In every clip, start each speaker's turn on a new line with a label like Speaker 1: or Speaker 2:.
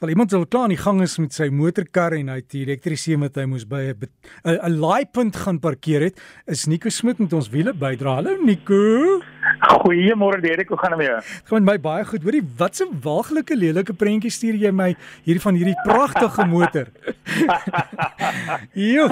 Speaker 1: Wel iemand wil klaar in die gang is met sy motorkar en hy het die elektriesien wat hy moes by 'n 'n laaipunt gaan parkeer het, is Nico Smit met ons wiele bydra. Hallo Nico.
Speaker 2: Goeiemôre Derek, hoe gaan dit met jou?
Speaker 1: Gaan my baie goed. Hoorie, wat 'n waaglike lelike prentjie stuur jy my hier van hierdie pragtige motor. Jo.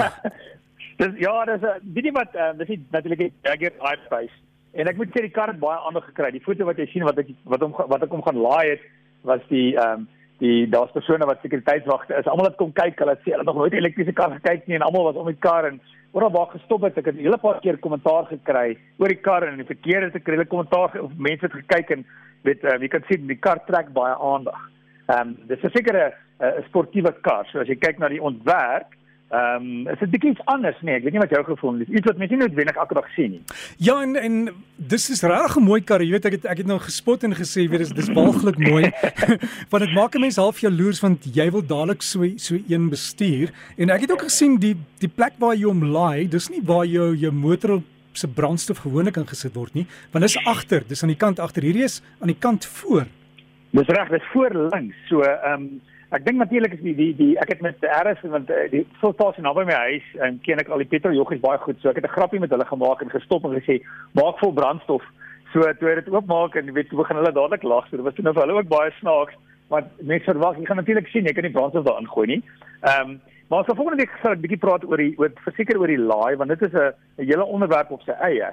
Speaker 2: Dis ja, dis 'n weet jy wat, uh, dis natuurlik 'n Jaguar I-Pace. En ek moet sê die kar het baie aandag gekry. Die foto wat jy sien wat ek wat hom wat ek hom gaan laai het was die ehm um, die daar's persone wat sekuriteitswagte is. Almal het kom kyk. Hulle sê hulle het nog nooit 'n elektriese kar gekyk nie en almal was om die kar en oral waar gestop het. Ek het 'n hele paar keer kommentaar gekry oor die kar en die verkeer het ek hele kommentaar of mense het gekyk en weet uh, jy kan sien die kar trek baie aandag. Ehm um, dis 'n sekere 'n sportiewe kar. So as jy kyk na die ontwerp Ehm um, is dit bietjie iets anders nee, ek weet nie wat jou gevoel is. Iets wat mense nie noodwendig elke dag sien nie.
Speaker 1: Ja en en dis is regtig 'n mooi kar. Jy weet ek het ek het nou gespot en gesê weet dis dis walglik mooi. want dit maak 'n mens half jaloers want jy wil dadelik so so een bestuur en ek het ook gesien die die plek waar jy hom laai, dis nie waar jou jou motor se brandstof gewoonlik ingesit word nie, want dis agter, dis aan die kant agter. Hierdie is aan die kant voor.
Speaker 2: Dis reg, dis voor links. So ehm um, Ek dink natuurlik is die die die ek het met RS want uh, die fulstasie naby my huis en ken ek al die petrol joggies baie goed. So ek het 'n grappie met hulle gemaak en gestop en gesê maak vol brandstof. So toe dit oopmaak en weet begin hulle dadelik lag. So dit was nou vir hulle ook baie snaaks want mense verwag jy gaan natuurlik sien jy kan nie brandstof daarin gooi nie. Ehm um, maar so volgende week sal ek bietjie praat oor die oor verseker oor die laai want dit is 'n 'n hele onderwerp op sy eie.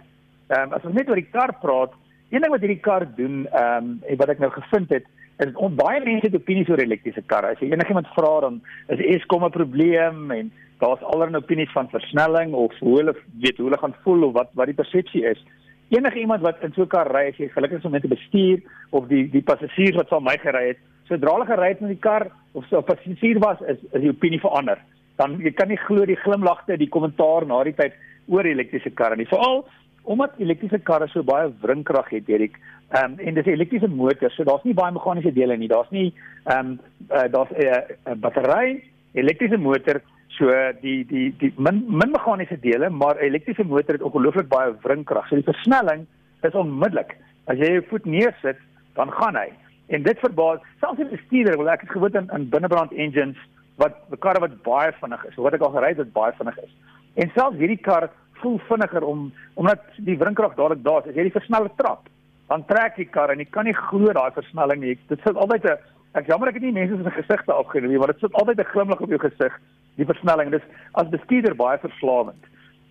Speaker 2: Ehm um, as ons net oor die kar praat, een ding wat hierdie kar doen ehm um, wat ek nou gevind het En ons baie mense het opinies oor elektriese karre. As jy enigiemand vra dan is Eskom 'n probleem en daar's allerlei opinies van versnelling of hoe hulle weet hoe hulle gaan voel of wat wat die persepsie is. Enige iemand wat in so 'n kar ry, as jy gelukkig is om met te bestuur of die die passasiers wat saam my gery het, sodra hulle gery het met die kar of so 'n passasier was, is is die opinie verander. Dan jy kan nie glo die glimlagte, die kommentaar na die tyd oor elektriese karre nie. Veral omdat elektriese karre so baie wrinkrag het, Erik, um, en dis 'n elektriese motor, so daar's nie baie meganiese dele nie. Daar's nie ehm um, uh, daar's 'n uh, uh, battery, elektriese motor, so die die die min, min meganiese dele, maar elektriese motor het ongelooflik baie wringkrag. So die versnelling is onmiddellik. As jy jou voet neersit, dan gaan hy. En dit verbaas selfs die bestuurder, want ek het gewoond in, in binnebrand engines wat karre wat baie vinnig is. Wat ek al gery het wat baie vinnig is. En selfs hierdie kar voel vinniger om omdat die wringkrag dadelik daar is. As jy die versneller trap, dan trek die kar en jy kan nie glo daai versnelling nie. Dit sit altyd 'n ek jammer ek het nie mense se gesigte afgeneem nie, maar dit sit altyd 'n glimlag op jou gesig, die versnelling. Dis as bestuurder baie verslawend.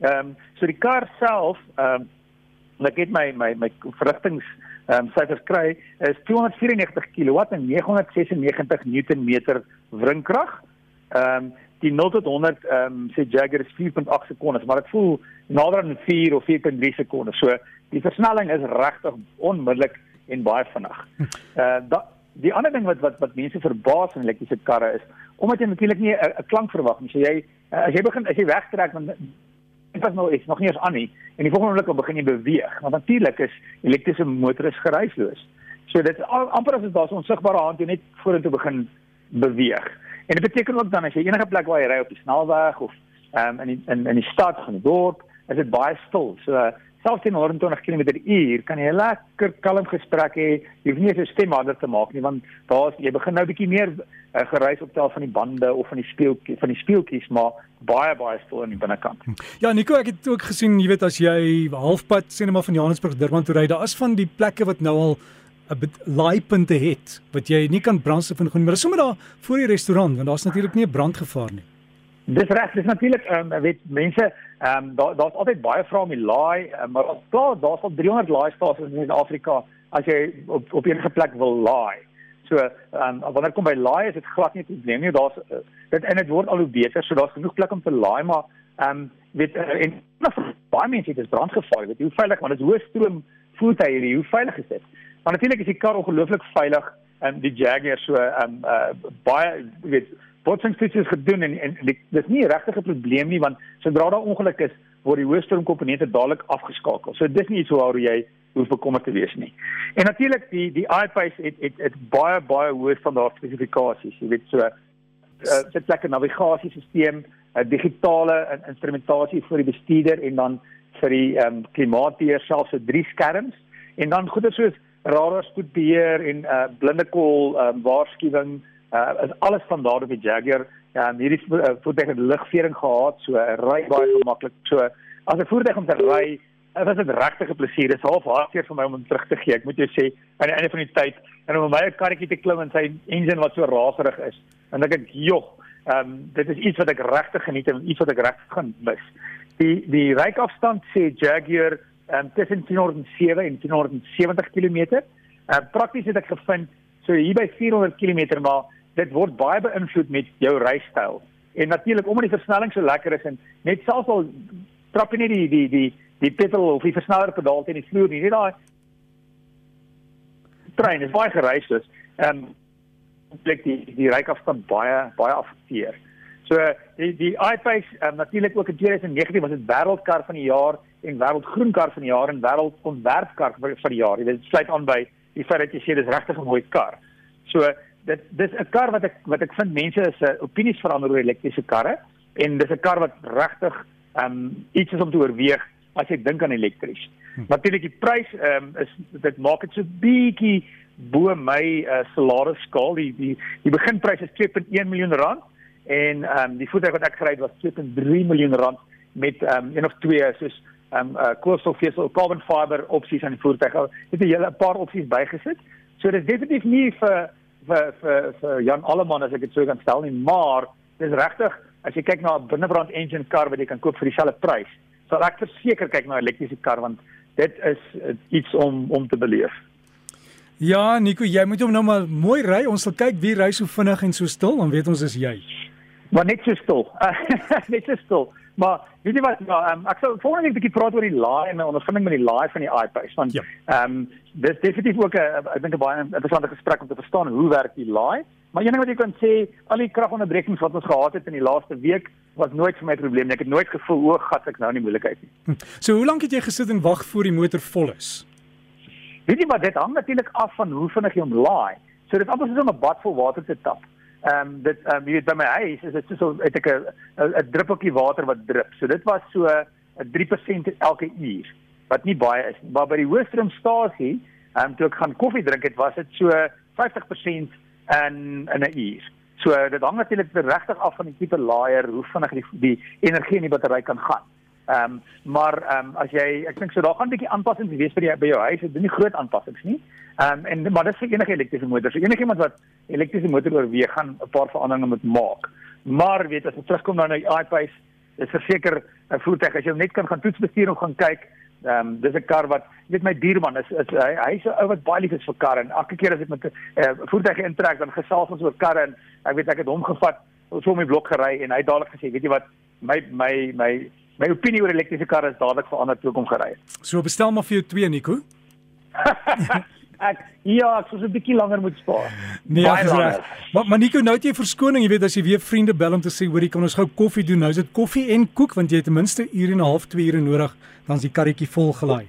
Speaker 2: Ehm um, so die kar self ehm um, ek het my my my verrigtings ehm um, syfers kry is 294 kW en 996 Newtonmeter wringkrag. Ehm um, die 0 tot 100 ehm um, sê Jagger is 4.8 sekondes, maar dit voel nader aan 4 of 4.3 sekondes. So die versnelling is regtig onmiddellik en baie vinnig. Uh da, die ander ding wat wat wat mense verbaas in elektriese karre is omdat jy natuurlik nie 'n klank verwag nie. So jy uh, as jy begin as jy wegtrek dan dit was nou is nog nie eens aan nie en die volgende oomblik begin jy beweeg. Want natuurlik is elektriese motors geruisloos. So dit amper as dit daar 'n onsigbare hand jy net vorentoe begin beweeg. En dit beteken ook dan as jy enige plek waar jy ry op die snelweg of um, in die, in in die stad van die dorp, is dit baie stil. So uh, selfs teen 120 km/h kan jy 'n lekker kalm gesprek hê. Jy hoef nie 'n stem harder te maak nie want daar's jy begin nou bietjie meer uh, gereis optel van die bande of van die speel van die speeltjies maar baie baie stil aan die binnekant.
Speaker 1: Ja Nico, ek het ook gesien, jy weet as jy halfpad sien maar van Johannesburg Durban toe ry, daar is van die plekke wat nou al 'n laaipunte het wat jy nie kan brandstof in gaan maar sommer daar voor die restaurant want daar's natuurlik nie 'n brandgevaar nie.
Speaker 2: Dis reg, dis natuurlik ehm um, weet mense ehm um, daar daar's altyd baie vrae om die laai, um, maar ons klaar daar's al 300 laaistasies in Suid-Afrika as jy op op enige plek wil laai. So um, wanneer kom by laai is dit glad nie 'n probleem nie. Daar's uh, dit en dit word al hoe beter, so daar's genoeg plek om te laai, maar ehm um, weet uh, en baie mense het dit brandgevaar, weet jy hoe veilig want dit is hoë stroom voertuie hier, hoe veilig is dit? Maar natuurlik is die kar ongelooflik veilig en um, die Jaguar so um uh, baie weet botsingstoetse gedoen en en dis nie regtig 'n probleem nie want sodra daar ongeluk is word die hoëstroomkomponente dadelik afgeskakel. So dis nie iets waaroor jy hoef bekommerd te wees nie. En natuurlik die die iPace het het het baie baie hoë standaard spesifikasies. Jy weet so uh, sit lekker navigasiesisteem, 'n digitale instrumentasie vir die bestuurder en dan vir die ehm um, klimaatbeheer selfs so drie skerms en dan goeie soos radar spoedbeheer en uh blinde kol um, waarskuwing uh is alles standaard op die Jaguar. Ja, um, hierdie uh, voertuig het ligvering gehad, so uh, ry baie gemaklik. So as 'n voertuig om te ry, uh, was dit regtig 'n plesier. Dit is half hartseer vir my om hom terug te gee. Ek moet jou sê, aan die einde van die tyd en om my karretjie te klim en sy engine wat so raserig is. En ek dink, "Jog, ehm um, dit is iets wat ek regtig geniet en iets wat ek regtig gaan mis." Die die rykafstand sê Jaguar um, tussen 407 en 470 km. Uh, Prakties het ek gevind so hier by 400 km maar dit word baie beïnvloed met jou rystyl. En natuurlik omdat die versnelling so lekker is en net selfs al trap jy nie die die die die pedal of die versneller pedaal teen die vloer nie, net daai trein is baie gereis dus. Ehm um, plek die die rykafstand baie baie afteer. So die die iPace um, natuurlik ook in 2019 was dit wêreldkar van die jaar en wêreldgroenkar van die jaar en wêreldontwerpkar van die jaar. Dit sluit aan by die feit dat jy sê dis regtig 'n mooi kar. So dit dis 'n kar wat ek wat ek vind mense is uh, opinies verander oor elektriese karre en dis 'n kar wat regtig um iets is om te oorweeg as jy dink aan elektries. Hm. Natuurlik die prys um is dit maak dit so bietjie bo my uh, salaris skaal. Die die die beginprys is 2.1 miljoen rand en ehm um, die voertuig wat ek gery het was 2.3 miljoen rand met ehm um, een of twee soos ehm um, uh, koolstofvesel carbon fiber opsies aan die voertuig. Het 'n hele paar opsies bygesit. So dit is definitief nie vir vir vir, vir Jan Alleman as ek dit so kan stel nie, maar dis regtig as jy kyk na 'n binnebrand engine kar wat jy kan koop vir dieselfde prys, sal ek verseker kyk na 'n elektriese kar want dit is uh, iets om om te beleef.
Speaker 1: Ja, Nico, jy moet hom nou maar mooi ry. Ons sal kyk wie ry so vinnig en so stil, dan weet ons is jy.
Speaker 2: Maar net so stil. net so stil. Maar weet jy wat ja, um, ek sou volgende week 'n bietjie praat oor die laai en my ondervinding met die laai van die iPace want ja. ehm ja. um, dis definitief ook 'n ek dink 'n baie interessante gesprek om te verstaan hoe werk die laai. Maar een ding wat jy kan sê, al die kragonderbrekings wat ons gehad het in die laaste week was nooit vir my probleem nie. Ek het nooit gevoel o, gat ek nou in die moeilikheid nie. Hm.
Speaker 1: So hoe lank het jy gesit en wag voor die motor vol is?
Speaker 2: Weet jy wat dit hang natuurlik af van hoe vinnig jy hom laai. So dit is amper soos om 'n bad vol water te tap. Ehm um, dit ehm um, jy weet by my huis is dit soos het ek 'n 'n druppeltjie water wat drup. So dit was so 'n 3% elke uur wat nie baie is nie. Maar by die Hoëstroomstasie, ehm um, toe ek gaan koffie drink het, was dit so 50% in in 'n uur. So dit hang natuurlik regtig af van die tipe laaier, hoe vinnig die die energie in die battery kan gaan. Ehm um, maar ehm um, as jy ek dink so daar gaan 'n bietjie aanpassings wees vir die by jou huis. Dit is nie groot aanpassings nie. Ehm um, en maar dit vir enige elektriese motor. So enige iemand wat elektriese motor oorweeg gaan 'n paar veranderinge moet maak. Maar weet as ons terugkom nou na die iPace, is verseker 'n voertuig as jy hom net kan gaan toetsbestuur of gaan kyk. Ehm um, dis 'n kar wat weet my buurman is is hy hy's 'n ou wat baie lief is vir karre en elke keer as ek met 'n uh, voertuig intrek dan gesels ons oor karre en ek weet ek het hom gevat so om my blok gery en hy dadelik gesê weet jy wat my my my my opinie oor elektriese karre is dadelik verander toe ek hom gery het.
Speaker 1: So bestel maar vir jou twee Nico.
Speaker 2: ek ja, ek sou 'n bietjie langer moet spaar.
Speaker 1: Nee, reg. Maar maar Nico, nou het jy verskoning, jy weet as jy weer vriende bel om te sê, hoorie, kan ons gou koffie doen? Nou is dit koffie en koek want jy het ten minste uur en 'n half, 2 ure nodig, dan is die karretjie vol gelaai.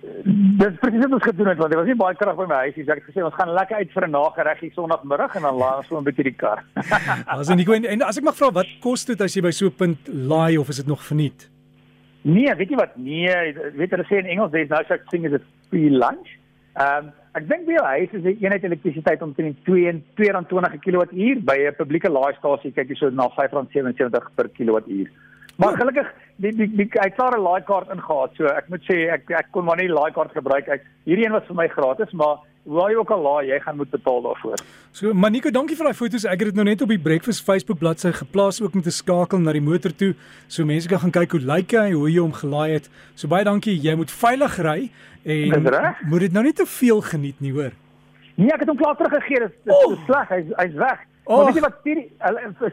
Speaker 2: Dis presies wat ons gedoen het want daar was nie baie krag by my huis nie. So ek het gesê ons gaan lekker uit vir 'n nagereg hier Sondagmiddag en dan laai ons so 'n bietjie die kar.
Speaker 1: As Nico en, en as ek mag vra, wat kos dit as jy by so 'n punt laai of is dit nog verniet?
Speaker 2: Nee, weet jy wat? Nee, weet hulle sê in Engels there's no such thing as a free lunch. Ehm um, ek dink by jou huis is die eenheid elektrisiteit omtrent 2 en 22 kWh by 'n publieke laaistasie kyk jy so na R5.77 per kWh. Maar ja. gelukkig die die, die hy het 'n laaikaart ingehaat. So ek moet sê ek ek kon maar nie die laaikaart gebruik. Ek hierdie een was vir my gratis, maar waar jy ook al laai, jy gaan moet betaal daarvoor.
Speaker 1: So Maniko, dankie vir daai foto's. Ek het dit nou net op die Breakfast Facebook bladsy geplaas ook om te skakel na die motor toe, so mense kan gaan kyk hoe lyk hy, hoe jy hom gelaai het. So baie dankie. Jy moet veilig ry en moet dit nou nie te veel geniet nie, hoor.
Speaker 2: Nee, ek het hom klaar teruggegee. Dit is oh. sleg. Hy's hy's weg. Oh. Maar weet jy wat stuur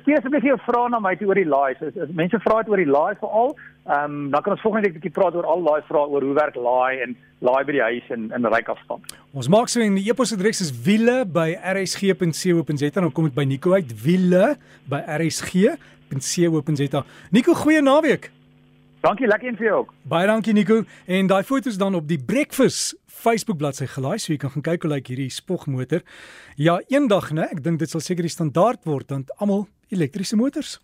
Speaker 2: stuur asseblief jou vrae na my toe oor die laai. So, as mense vra het oor die laai veral, ehm um, dan kan ons volgende week 'n bietjie praat oor al daai vrae oor hoe werk laai en laai by die huis en in ryk afstand.
Speaker 1: Ons maak so en die e-posadres is wiele@rsg.co.za en dan kom dit by Nico uit wiele@rsg.co.za. Nico, goeie naweek.
Speaker 2: Dankie, lekker een vir jou ook.
Speaker 1: Baie dankie Nico. En daai foto's dan op die breakfast Facebook bladsy gelaai so jy kan gaan kyk hoe lyk hierdie spogmotor. Ja, eendag, né? Ek dink dit sal seker die standaard word want almal elektriese motors.